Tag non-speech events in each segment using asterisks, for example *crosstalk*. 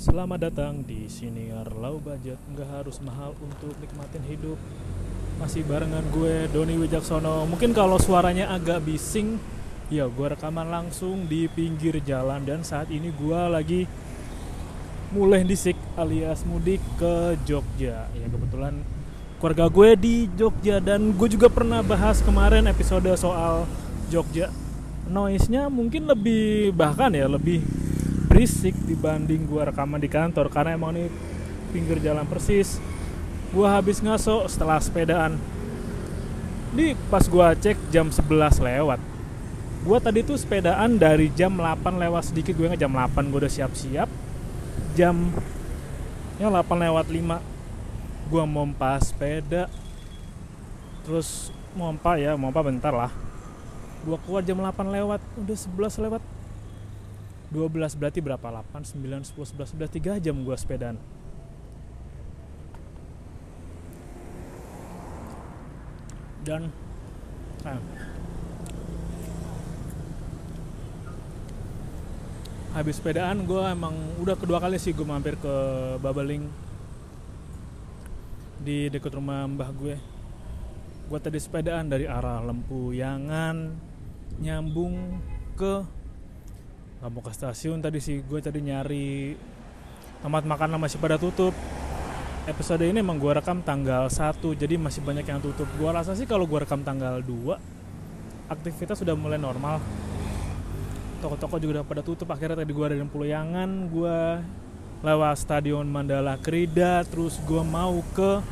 Selamat datang di Siniar Low Budget. Nggak harus mahal untuk nikmatin hidup. Masih barengan gue Doni Wijaksono. Mungkin kalau suaranya agak bising Ya gue rekaman langsung di pinggir jalan. Dan saat ini gue lagi mulai disik alias mudik ke Jogja. Ya kebetulan keluarga gue di Jogja. Dan gue juga pernah bahas kemarin episode soal Jogja. Noise-nya mungkin lebih bahkan ya lebih berisik dibanding gua rekaman di kantor karena emang ini pinggir jalan persis. Gua habis ngaso setelah sepedaan. Di pas gua cek jam 11 lewat. Gua tadi tuh sepedaan dari jam 8 lewat sedikit gue jam 8 gua udah siap-siap. Jam ya 8 lewat 5 gua mompa sepeda. Terus mompa ya mompa bentar lah. Gua keluar jam 8 lewat udah 11 lewat 12 berarti berapa? 8, 9, 10, 11, 11, 3 jam gua sepedaan. Dan nah, habis sepedaan gue emang udah kedua kali sih gue mampir ke Babeling. Di dekat rumah mbah gue. Gue tadi sepedaan dari arah Lempuyangan nyambung ke nggak mau ke stasiun tadi sih gue tadi nyari tempat makan masih pada tutup. Episode ini emang gue rekam tanggal 1 jadi masih banyak yang tutup. Gue rasa sih kalau gue rekam tanggal 2 aktivitas sudah mulai normal. Toko-toko juga udah pada tutup akhirnya tadi gue ada di Puloyangan gue lewat stadion Mandala Krida terus gue mau ke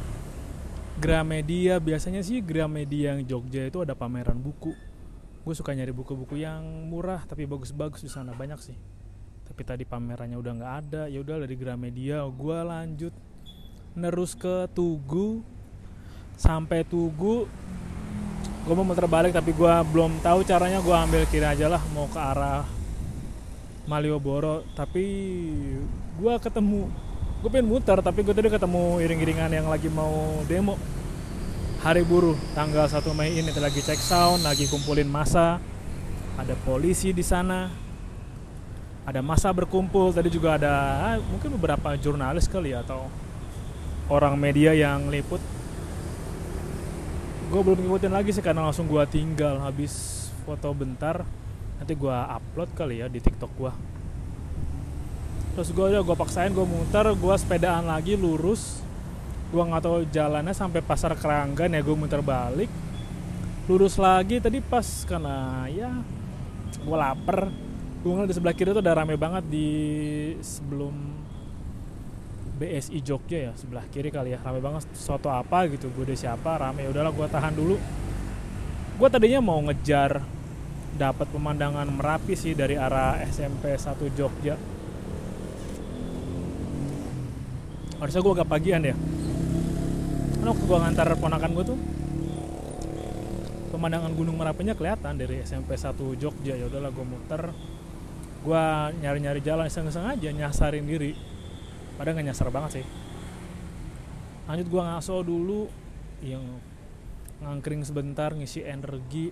Gramedia. Biasanya sih Gramedia yang Jogja itu ada pameran buku gue suka nyari buku-buku yang murah tapi bagus-bagus di sana banyak sih. Tapi tadi pamerannya udah nggak ada ya udah dari Gramedia gue lanjut nerus ke Tugu. Sampai Tugu gue mau muter balik tapi gue belum tahu caranya gue ambil kiri aja lah mau ke arah Malioboro. Tapi gue ketemu gue pengen muter tapi gue tadi ketemu iring-iringan yang lagi mau demo hari buruh tanggal 1 Mei ini lagi cek sound, lagi kumpulin masa. Ada polisi di sana. Ada masa berkumpul, tadi juga ada ah, mungkin beberapa jurnalis kali ya atau orang media yang liput. Gue belum ngikutin lagi sih karena langsung gue tinggal habis foto bentar. Nanti gue upload kali ya di TikTok gue. Terus gue udah gue paksain gue muter, gue sepedaan lagi lurus gua nggak tahu jalannya sampai pasar keranggan ya gue muter balik. Lurus lagi tadi pas karena ya gue lapar. Gue ngeliat di sebelah kiri tuh udah rame banget di sebelum BSI Jogja ya sebelah kiri kali ya. Rame banget soto apa gitu gue deh siapa rame. Ya udahlah gue tahan dulu. Gue tadinya mau ngejar dapat pemandangan merapi sih dari arah SMP 1 Jogja. Harusnya gue agak pagian ya waktu gue ngantar ponakan gue tuh? Pemandangan Gunung Merapinya kelihatan dari SMP 1 Jogja. Ya udahlah gue muter. Gue nyari-nyari jalan iseng-iseng aja nyasarin diri. Padahal nggak nyasar banget sih. Lanjut gue ngaso dulu. Yang ngangkring sebentar ngisi energi.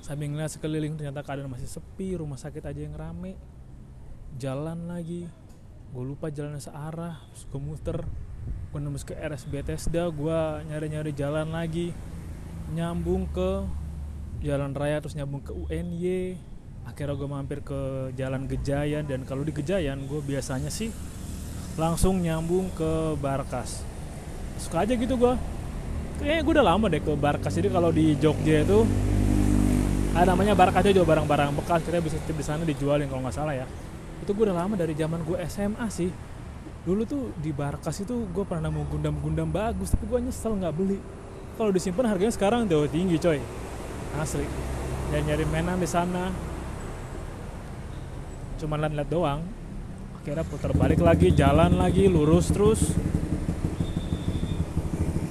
Sambil ngeliat sekeliling ternyata keadaan masih sepi rumah sakit aja yang rame. Jalan lagi. Gue lupa jalannya searah terus gue muter gue nembus ke RS Bethesda gue nyari-nyari jalan lagi. Nyambung ke jalan raya terus nyambung ke UNY akhirnya gue mampir ke jalan Gejayan dan kalau di Gejayan gue biasanya sih langsung nyambung ke Barkas. Suka aja gitu gue kayaknya gue udah lama deh ke Barkas. Jadi kalau di Jogja itu ada namanya Barkas juga barang-barang bekas. Kita bisa di sana dijualin kalau nggak salah ya. Itu gue udah lama dari zaman gue SMA sih dulu tuh di Barkas itu gue pernah nemu gundam-gundam bagus tapi gue nyesel nggak beli. Kalau disimpan harganya sekarang jauh tinggi coy. Asli. Dan nyari mainan di sana. Cuma lihat-lihat doang. Akhirnya putar balik lagi jalan lagi lurus terus.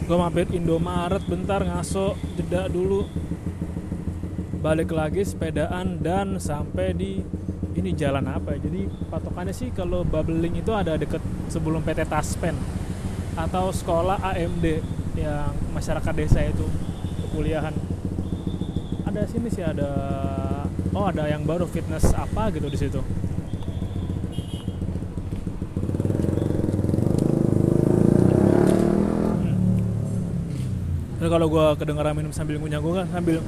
Gue mampir Indomaret bentar ngaso jeda dulu. Balik lagi sepedaan dan sampai di ini jalan apa ya? Jadi patokannya sih kalau bubbling itu ada deket sebelum PT Taspen atau sekolah AMD yang masyarakat desa itu kekuliahan ada sini sih ada oh ada yang baru fitness apa gitu di situ. Hmm. kalau gue kedengeran minum sambil ngunyah gue kan sambil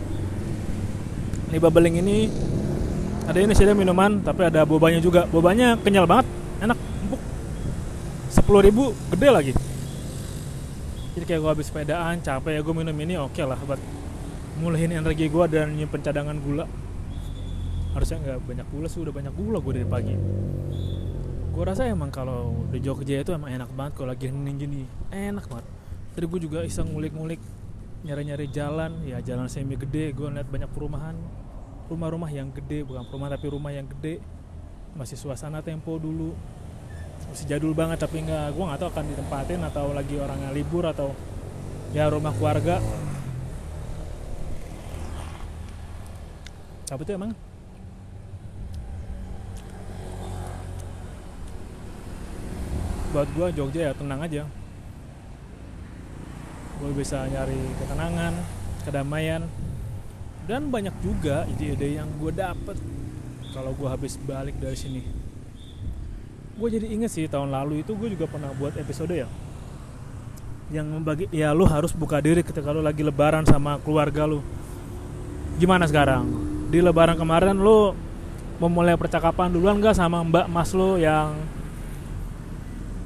ini babeling ini ada ini sih ada minuman tapi ada bobanya juga. Bobanya kenyal banget sepuluh ribu gede lagi. Jadi kayak gue habis sepedaan capek ya gue minum ini oke lah buat mulihin energi gue dan nyimpen cadangan gula. Harusnya nggak banyak gula sih udah banyak gula gue dari pagi. Gue rasa emang kalau di Jogja itu emang enak banget kalau lagi hening gini enak banget. Tadi gue juga iseng ngulik-ngulik nyari-nyari jalan ya jalan semi gede gue lihat banyak perumahan. Rumah-rumah yang gede bukan rumah tapi rumah yang gede. Masih suasana tempo dulu masih jadul banget tapi nggak gue nggak tahu akan ditempatin atau lagi orang yang libur atau ya rumah keluarga. Apa tuh emang? Buat gue Jogja ya tenang aja. Gue bisa nyari ketenangan kedamaian dan banyak juga ide-ide yang gue dapet kalau gue habis balik dari sini gue jadi inget sih tahun lalu itu gue juga pernah buat episode ya yang membagi ya lu harus buka diri ketika lu lagi lebaran sama keluarga lu. Gimana sekarang? Di lebaran kemarin lu memulai percakapan duluan gak sama mbak mas lu yang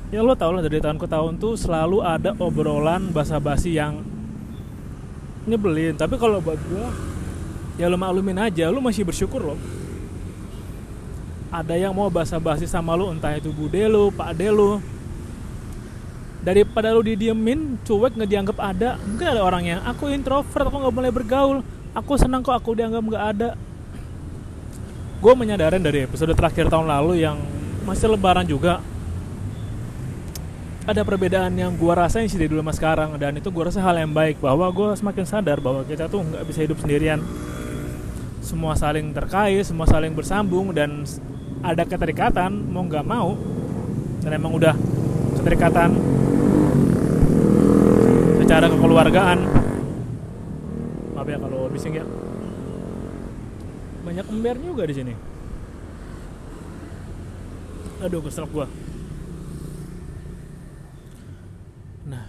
ya lo tau lah dari tahun ke tahun tuh selalu ada obrolan basa-basi yang nyebelin. Tapi kalau buat gue ya lo maklumin aja lo masih bersyukur loh ada yang mau basa-basi sama lo entah itu bude lo pak ade lo daripada lo didiemin cuek nggak dianggap ada mungkin ada orang yang aku introvert aku nggak boleh bergaul. Aku senang kok aku dianggap nggak ada. Gue menyadarin dari episode terakhir tahun lalu yang masih lebaran juga. Ada perbedaan yang gue rasain sih dari dulu sama sekarang dan itu gue rasa hal yang baik bahwa gue semakin sadar bahwa kita tuh nggak bisa hidup sendirian. Semua saling terkait semua saling bersambung dan ada keterikatan mau nggak mau dan emang udah keterikatan secara kekeluargaan. Maaf ya kalau bising ya. Banyak ember juga di sini. Aduh kesel gua. Nah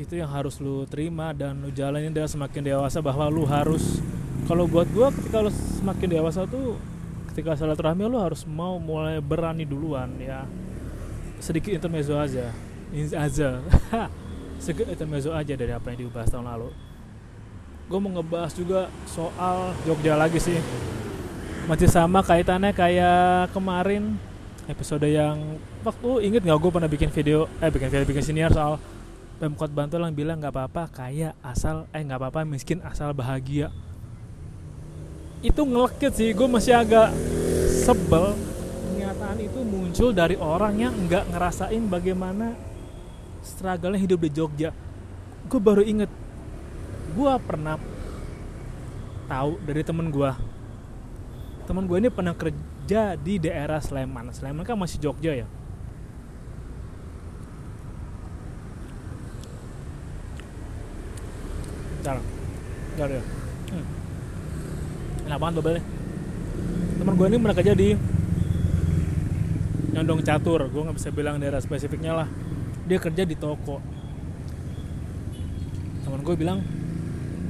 itu yang harus lu terima dan lu jalanin dan semakin dewasa bahwa lu harus kalau buat gue ketika lo semakin dewasa tuh ketika silaturahmi lo harus mau mulai berani duluan ya. Sedikit intermezzo aja. Aja. *laughs* Sedikit intermezzo aja dari apa yang dibahas tahun lalu. Gue mau ngebahas juga soal Jogja lagi sih. Masih sama kaitannya kayak kemarin episode yang waktu inget nggak gue pernah bikin video eh bikin video bikin senior soal Pemkot Bantul yang bilang nggak apa-apa kaya asal eh nggak apa-apa miskin asal bahagia itu ngelekit sih gue masih agak sebel. Kenyataan itu muncul dari orang yang nggak ngerasain bagaimana struggle hidup di Jogja. Gue baru inget gue pernah tahu dari temen gue temen gue ini pernah kerja di daerah Sleman. Sleman kan masih Jogja ya? Bentar, bentar ya. Enak banget bubble teman gue ini pernah kerja di nyondong catur. Gue nggak bisa bilang daerah spesifiknya lah. Dia kerja di toko. Teman gue bilang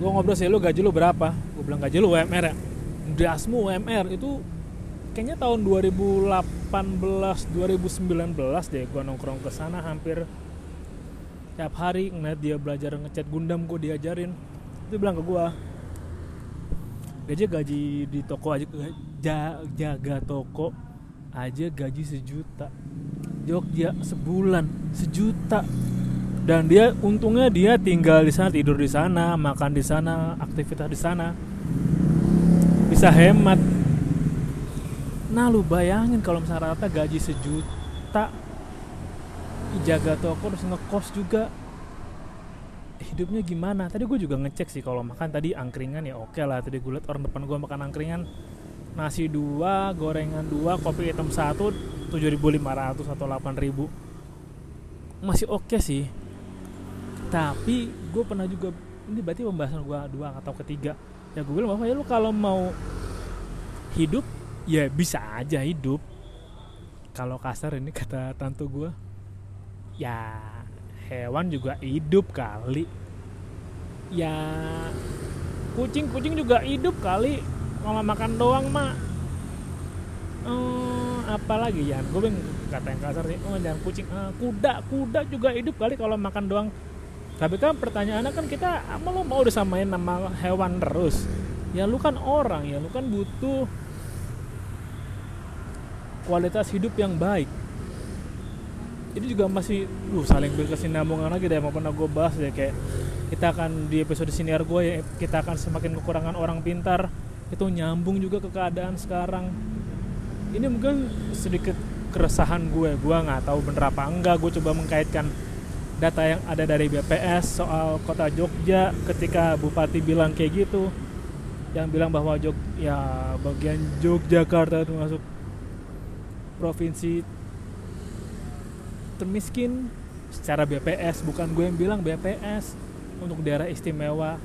gue ngobrol sih lu gaji lu berapa? Gue bilang gaji lu UMR ya. Dasmu UMR itu kayaknya tahun 2018 2019 deh gue nongkrong ke sana hampir tiap hari ngeliat dia belajar ngecat Gundam gue diajarin. Itu bilang ke gue gaji gaji di toko aja jaga toko aja gaji sejuta. Jogja sebulan sejuta. Dan dia untungnya dia tinggal di sana tidur di sana makan di sana aktivitas di sana. Bisa hemat. Nah lu bayangin kalau misalnya rata gaji sejuta jaga toko terus ngekos juga hidupnya gimana? Tadi gue juga ngecek sih kalau makan tadi angkringan ya oke lah. Tadi gue liat orang depan gue makan angkringan. Nasi dua gorengan dua kopi hitam satu 7.500 atau 8.000 masih oke sih. Tapi gue pernah juga ini berarti pembahasan gue dua atau ketiga. Ya gue bilang bahwa ya lu kalau mau hidup ya bisa aja hidup. Kalau kasar ini kata tante gue ya hewan juga hidup kali. Ya kucing kucing juga hidup kali. Kalau makan doang mah hmm, apalagi ya? Gue bing kata yang kasar sih. Oh jangan kucing. Uh, kuda. Kuda juga hidup kali kalau makan doang. Tapi kan pertanyaannya kan kita apa lo mau disamain nama hewan terus? Ya lu kan orang. Ya lu kan butuh kualitas hidup yang baik ini juga masih uh saling berkesinambungan lagi deh mau pernah gue bahas ya kayak kita akan di episode senior gue ya kita akan semakin kekurangan orang pintar. Itu nyambung juga ke keadaan sekarang. Ini mungkin sedikit keresahan gue. Gue nggak tahu bener apa enggak. Gue coba mengkaitkan data yang ada dari BPS soal kota Jogja ketika bupati bilang kayak gitu. Yang bilang bahwa Jog ya bagian Yogyakarta itu masuk provinsi termiskin secara BPS bukan gue yang bilang BPS untuk daerah istimewa.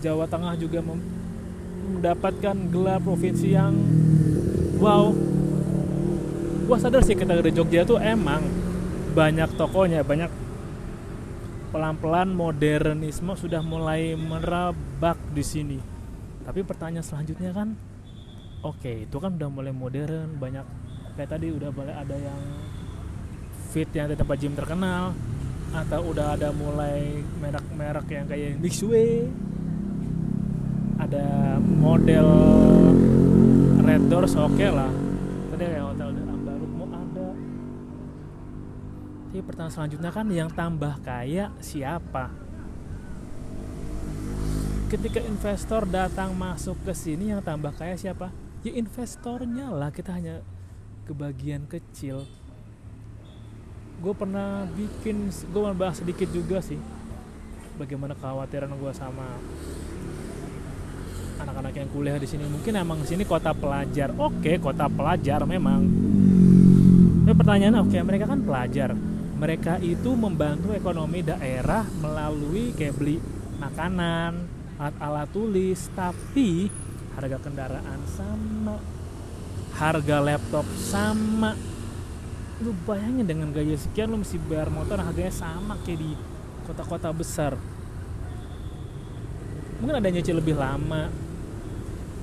Jawa Tengah juga mendapatkan gelar provinsi yang wow. Gue sadar sih kita dari Jogja tuh emang banyak tokonya banyak pelan-pelan modernisme sudah mulai merabak di sini. Tapi pertanyaan selanjutnya kan oke okay, itu kan udah mulai modern banyak kayak tadi udah mulai ada yang fit yang di tempat gym terkenal atau udah ada mulai merek-merek yang kayak Mixway ada model Red Doors oke okay lah tadi kayak hotel Ambaruk mau ada. Tapi pertanyaan selanjutnya kan yang tambah kaya siapa? Ketika investor datang masuk ke sini yang tambah kaya siapa? Ya investornya lah kita hanya kebagian kecil gue pernah bikin gue mau bahas sedikit juga sih bagaimana kekhawatiran gue sama anak-anak yang kuliah di sini. Mungkin emang sini kota pelajar. Oke kota pelajar memang. Tapi pertanyaannya oke mereka kan pelajar. Mereka itu membantu ekonomi daerah melalui kayak beli makanan alat-alat tulis tapi harga kendaraan sama harga laptop sama lu bayangin dengan gaji sekian lu mesti bayar motor harganya sama kayak di kota-kota besar. Mungkin ada nyicil lebih lama.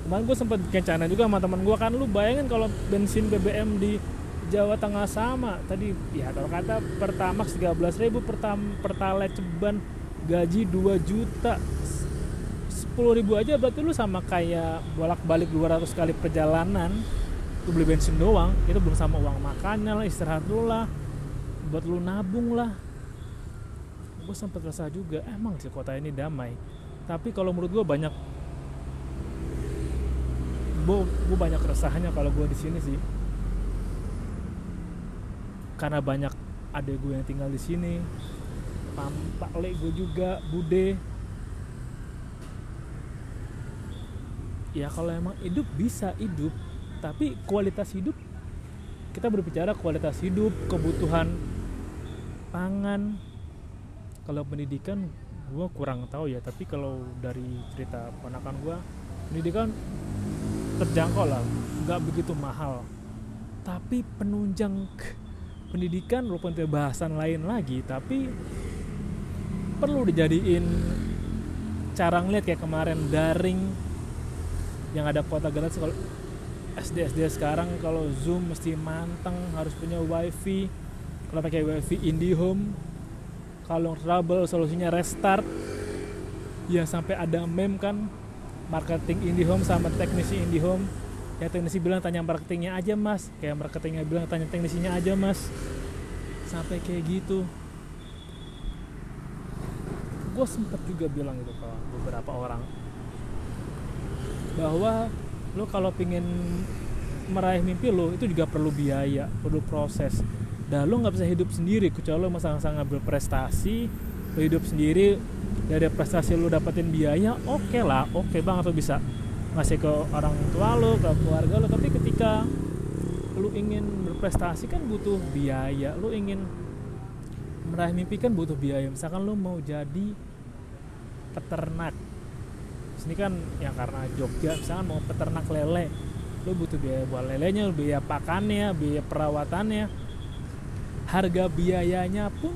Kemarin gue sempat kencana juga sama teman gue kan lu bayangin kalau bensin BBM di Jawa Tengah sama. Tadi ya kalau kata Pertamax 13 ribu pertam, Pertalite Ceban gaji 2 juta. 10 ribu aja berarti lu sama kayak bolak-balik 200 kali perjalanan lu beli bensin doang itu belum sama uang makannya lah istirahat dulu lah buat lu nabung lah. Gue sempat rasa juga emang sih kota ini damai. Tapi kalau menurut gue banyak gue banyak keresahannya kalau gue di sini sih. Karena banyak ada gue yang tinggal di sini Pak Le gue juga Bude. Ya kalau emang hidup bisa hidup tapi kualitas hidup kita berbicara kualitas hidup kebutuhan pangan. Kalau pendidikan gue kurang tahu ya. Tapi kalau dari cerita ponakan gue pendidikan terjangkau lah. Nggak begitu mahal. Tapi penunjang pendidikan walaupun itu bahasan lain lagi tapi perlu dijadiin cara ngeliat kayak kemarin daring yang ada gratis kalau SD SD sekarang kalau zoom mesti manteng harus punya wifi. Kalau pakai wifi IndiHome kalau trouble solusinya restart. Ya sampai ada meme kan marketing IndiHome sama teknisi IndiHome. Ya teknisi bilang tanya marketingnya aja mas. Kayak marketingnya bilang tanya teknisinya aja mas. Sampai kayak gitu. Gue sempet juga bilang itu ke beberapa orang bahwa lo kalau pingin meraih mimpi lo itu juga perlu biaya perlu proses. Dan lo nggak bisa hidup sendiri kecuali lo sangat-sangat berprestasi lo hidup sendiri dari prestasi lo dapetin biaya oke okay lah oke okay banget bisa ngasih ke orang tua lo ke keluarga lo tapi ketika lo ingin berprestasi kan butuh biaya. Lo ingin meraih mimpi kan butuh biaya. Misalkan lo mau jadi peternak sini kan yang karena Jogja misalkan mau peternak lele lo butuh biaya buat lelenya biaya pakannya biaya perawatannya. Harga biayanya pun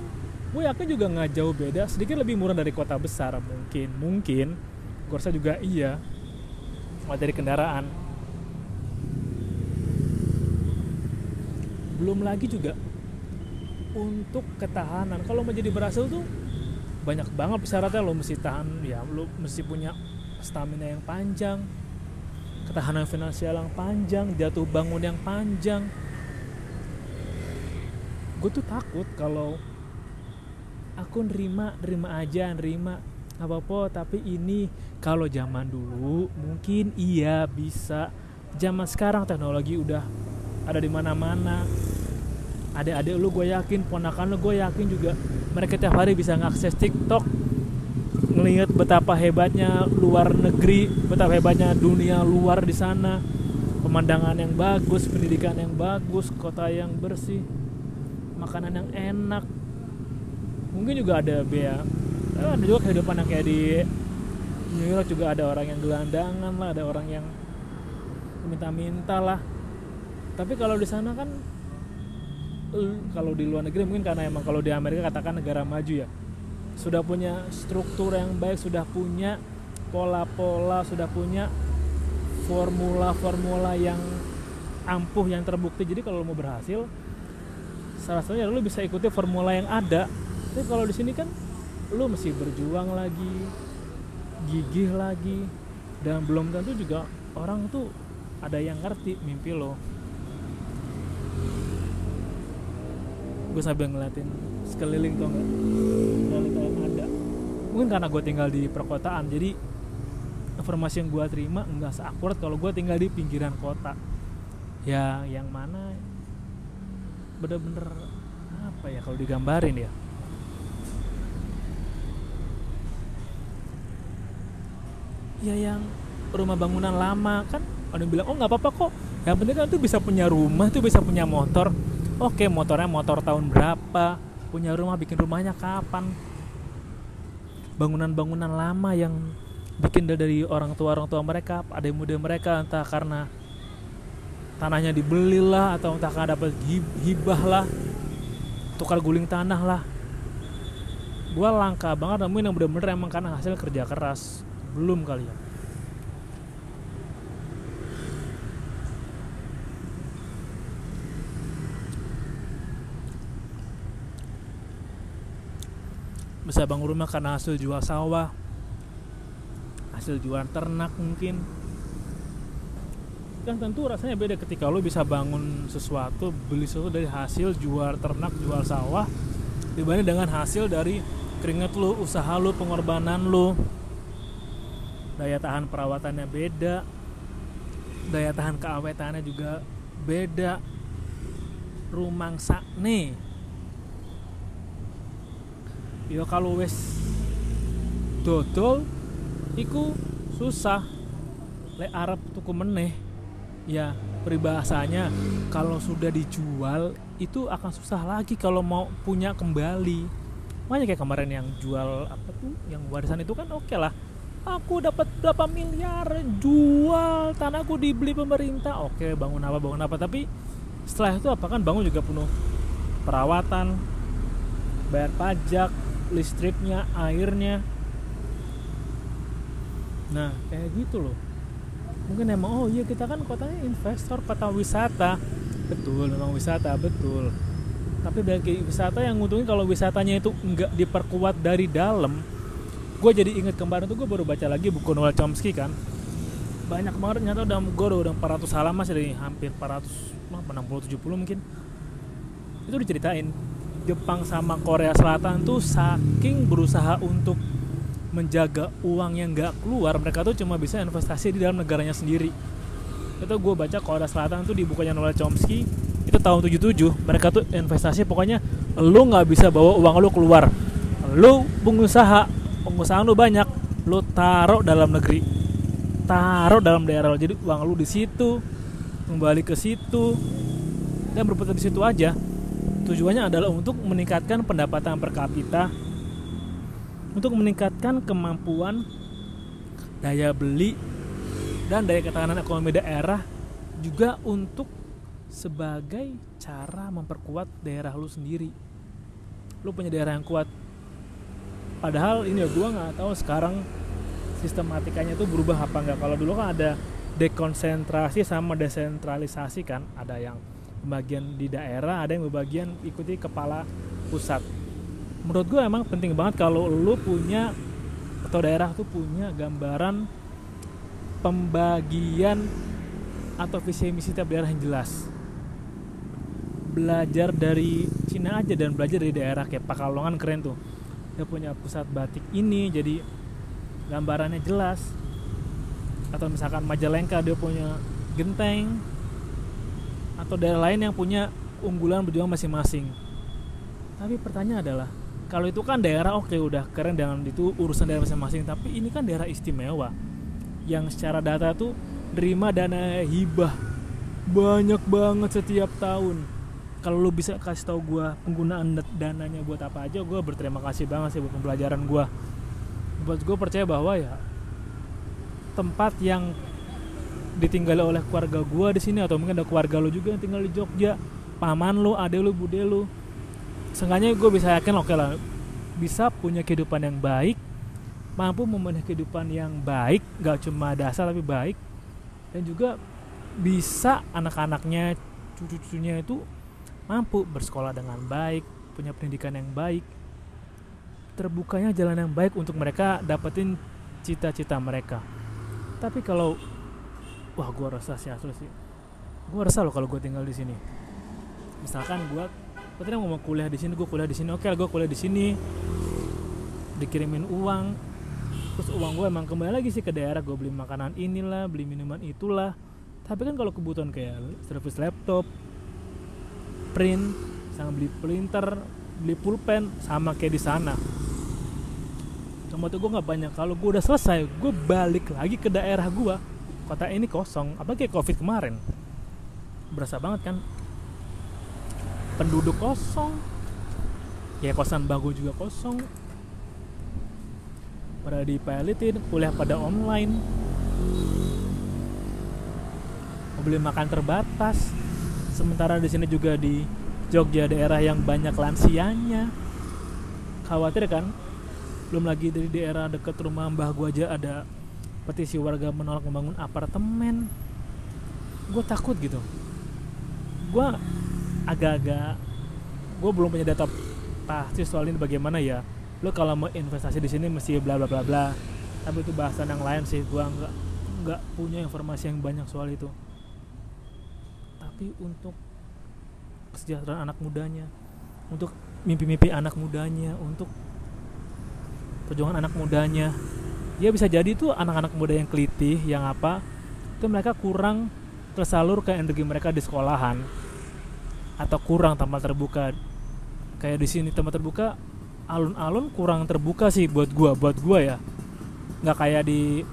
gue yakin juga nggak jauh beda sedikit lebih murah dari kota besar mungkin mungkin. Gue rasa juga iya. Dari kendaraan. Belum lagi juga untuk ketahanan. Kalau mau jadi berhasil tuh banyak banget syaratnya lo mesti tahan ya lo mesti punya stamina yang panjang ketahanan finansial yang panjang jatuh bangun yang panjang. Gue tuh takut kalau aku nerima nerima aja nerima apa apa tapi ini kalau zaman dulu mungkin iya bisa. Zaman sekarang teknologi udah ada di mana-mana. Adik-adik lu gue yakin ponakan lu gue yakin juga mereka tiap hari bisa ngakses TikTok ngelihat betapa hebatnya luar negeri betapa hebatnya dunia luar di sana. Pemandangan yang bagus pendidikan yang bagus kota yang bersih makanan yang enak. Mungkin juga ada biaya eh, ada juga kehidupan yang kayak di New York juga ada orang yang gelandangan lah ada orang yang minta-minta lah. Tapi kalau di sana kan kalau di luar negeri mungkin karena emang kalau di Amerika katakan negara maju ya sudah punya struktur yang baik sudah punya pola-pola sudah punya formula-formula yang ampuh yang terbukti. Jadi kalau mau berhasil salah satunya lu bisa ikuti formula yang ada. Tapi kalau di sini kan lu mesti berjuang lagi gigih lagi. Dan belum tentu juga orang tuh ada yang ngerti mimpi lo gue sambil ngeliatin sekeliling tuh yang ada. Mungkin karena gue tinggal di perkotaan jadi informasi yang gue terima nggak seakurat kalau gue tinggal di pinggiran kota. Ya yang mana bener-bener apa ya kalau digambarin ya? Ya yang rumah bangunan lama kan ada yang bilang oh nggak apa-apa kok. Yang penting kan tuh bisa punya rumah tuh bisa punya motor oke motornya motor tahun berapa? Punya rumah bikin rumahnya kapan? Bangunan-bangunan lama yang bikin dari orang tua orang tua mereka ada muda mereka entah karena tanahnya dibeli lah atau entah karena dapat hibah lah tukar guling tanah lah. Gua langka banget nemuin yang bener-bener emang karena hasil kerja keras. Belum kali ya bisa bangun rumah karena hasil jual sawah hasil jual ternak mungkin. Kan tentu rasanya beda ketika lo bisa bangun sesuatu beli sesuatu dari hasil jual ternak jual sawah dibanding dengan hasil dari keringat lo usaha lo pengorbanan lo. Daya tahan perawatannya beda daya tahan keawetannya juga beda. Rumang sakne ya kalau wes dodol iku susah. Le Arab tuku meneh ya peribahasanya kalau sudah dijual itu akan susah lagi kalau mau punya kembali. Makanya kayak kemarin yang jual apa tuh yang warisan itu kan oke okay lah. Aku dapat berapa miliar jual tanahku dibeli pemerintah. Oke okay, bangun apa bangun apa. Tapi setelah itu apa kan bangun juga penuh perawatan bayar pajak listriknya airnya. Nah kayak gitu loh. Mungkin emang oh iya kita kan kotanya investor kota wisata. Betul memang wisata betul. Tapi bagi wisata yang nguntungin kalau wisatanya itu nggak diperkuat dari dalam. Gue jadi inget kemarin tuh gue baru baca lagi buku Noel Chomsky kan. Banyak banget nyata udah gue udah 400 halaman sih hampir 400 60 70 mungkin. Itu diceritain Jepang sama Korea Selatan tuh saking berusaha untuk menjaga uang yang nggak keluar mereka tuh cuma bisa investasi di dalam negaranya sendiri. Itu gue baca Korea Selatan tuh di bukunya Noel Chomsky itu tahun 77 mereka tuh investasi pokoknya lu nggak bisa bawa uang lu keluar. Lu pengusaha pengusaha lu banyak lu taruh dalam negeri. Taruh dalam daerah lu. Jadi uang lu di situ kembali ke situ dan berputar di situ aja tujuannya adalah untuk meningkatkan pendapatan per kapita untuk meningkatkan kemampuan daya beli dan daya ketahanan ekonomi daerah juga untuk sebagai cara memperkuat daerah lu sendiri. Lu punya daerah yang kuat. Padahal ini ya gue nggak tahu sekarang sistematikanya tuh berubah apa enggak kalau dulu kan ada dekonsentrasi sama desentralisasi kan ada yang bagian di daerah ada yang bagian ikuti kepala pusat. Menurut gue emang penting banget kalau lu punya atau daerah tuh punya gambaran pembagian atau visi misi tiap daerah yang jelas. Belajar dari Cina aja dan belajar dari daerah kayak Pakalongan keren tuh. Dia punya pusat batik ini jadi gambarannya jelas. Atau misalkan Majalengka dia punya genteng atau daerah lain yang punya unggulan berjuang masing-masing. Tapi pertanyaan adalah kalau itu kan daerah oke okay, udah keren dengan itu urusan daerah masing-masing tapi ini kan daerah istimewa yang secara data tuh terima dana hibah banyak banget setiap tahun. Kalau lo bisa kasih tau gue penggunaan dananya buat apa aja gue berterima kasih banget sih buat pembelajaran gue buat gue percaya bahwa ya tempat yang ditinggali oleh keluarga gue di sini atau mungkin ada keluarga lo juga yang tinggal di Jogja. Paman lo ade lo bude lo seenggaknya gue bisa yakin oke okay lah bisa punya kehidupan yang baik mampu memenuhi kehidupan yang baik gak cuma dasar tapi baik. Dan juga bisa anak-anaknya cucu-cucunya itu mampu bersekolah dengan baik punya pendidikan yang baik. Terbukanya jalan yang baik untuk mereka dapetin cita-cita mereka. Tapi kalau wah gue rasa sih asli sih. Gue rasa loh kalau gue tinggal di sini. Misalkan gue tadi mau kuliah di sini gue kuliah di sini oke gue kuliah di sini. Dikirimin uang. Terus uang gue emang kembali lagi sih ke daerah gue beli makanan inilah beli minuman itulah. Tapi kan kalau kebutuhan kayak servis laptop print sama beli printer beli pulpen sama kayak di sana. Cuma tuh gue nggak banyak. Kalau gue udah selesai gue balik lagi ke daerah gue kota ini kosong apa kayak covid kemarin. Berasa banget kan? Penduduk kosong. Ya kosan bagus juga kosong. Pada dipelitin kuliah pada online. Beli makan terbatas. Sementara di sini juga di Jogja daerah yang banyak lansianya. Khawatir kan? Belum lagi dari daerah dekat rumah mbah gua aja ada petisi warga menolak membangun apartemen. Gue takut gitu. Gue agak-agak gue belum punya data pasti soal ini bagaimana ya. Lo kalau mau investasi di sini mesti bla bla bla bla. Tapi itu bahasan yang lain sih gue nggak nggak punya informasi yang banyak soal itu. Tapi untuk kesejahteraan anak mudanya untuk mimpi-mimpi anak mudanya untuk perjuangan anak mudanya ya bisa jadi tuh anak-anak muda yang kelitih yang apa itu mereka kurang tersalur ke energi mereka di sekolahan. Atau kurang tempat terbuka. Kayak di sini tempat terbuka alun-alun kurang terbuka sih buat gua buat gua ya. Nggak kayak di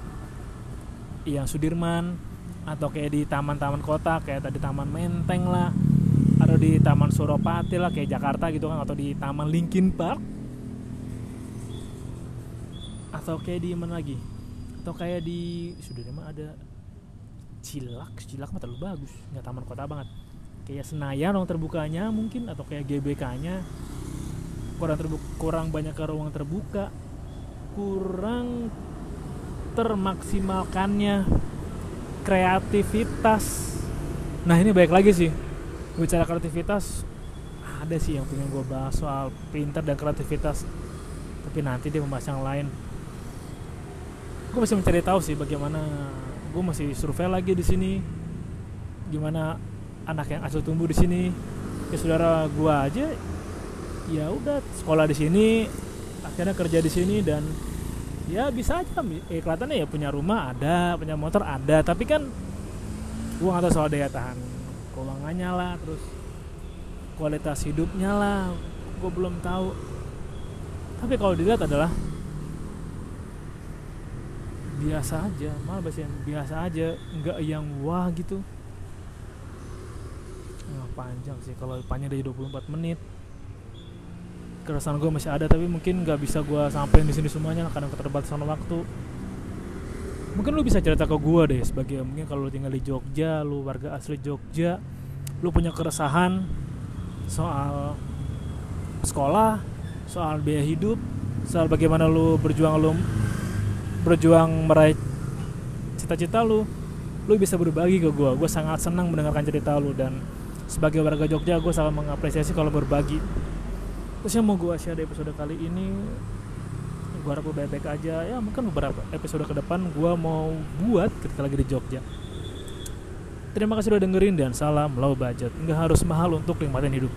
yang Sudirman atau kayak di taman-taman kota kayak tadi Taman Menteng lah atau di Taman Suropati lah kayak Jakarta gitu kan atau di Taman Linkin Park atau kayak di mana lagi? Atau kayak di sudah mah ada Cilak. Cilak mah terlalu bagus. Nggak taman kota banget. Kayak Senayan ruang terbukanya mungkin atau kayak GBK nya kurang terbuka kurang banyak ke ruang terbuka. Kurang termaksimalkannya kreativitas. Nah ini baik lagi sih. Bicara kreativitas ada sih yang pengen gue bahas soal pinter dan kreativitas. Tapi nanti dia membahas yang lain gue masih mencari tahu sih bagaimana gue masih survei lagi di sini. Gimana anak yang asal tumbuh di sini. Ya saudara gue aja ya udah sekolah di sini akhirnya kerja di sini dan ya bisa aja eh, kelihatannya ya punya rumah ada punya motor ada tapi kan gue nggak tahu soal daya tahan keuangannya lah terus kualitas hidupnya lah gue belum tahu. Tapi kalau dilihat adalah biasa aja malah bahasa yang biasa aja nggak yang wah gitu. Nah, panjang sih kalau panjang dari 24 menit. Keresahan gue masih ada tapi mungkin nggak bisa gue sampein di sini semuanya karena keterbatasan waktu. Mungkin lu bisa cerita ke gue deh sebagai mungkin kalau lu tinggal di Jogja lu warga asli Jogja lu punya keresahan soal sekolah soal biaya hidup soal bagaimana lu berjuang lu berjuang meraih cita-cita lu lu bisa berbagi ke gue gue sangat senang mendengarkan cerita lu dan sebagai warga Jogja gue sangat mengapresiasi kalau berbagi. Terus yang mau gue share di episode kali ini gue harap lu baik-baik aja. Ya mungkin beberapa episode ke depan gue mau buat ketika lagi di Jogja. Terima kasih udah dengerin dan salam low budget. Nggak harus mahal untuk nikmatin hidup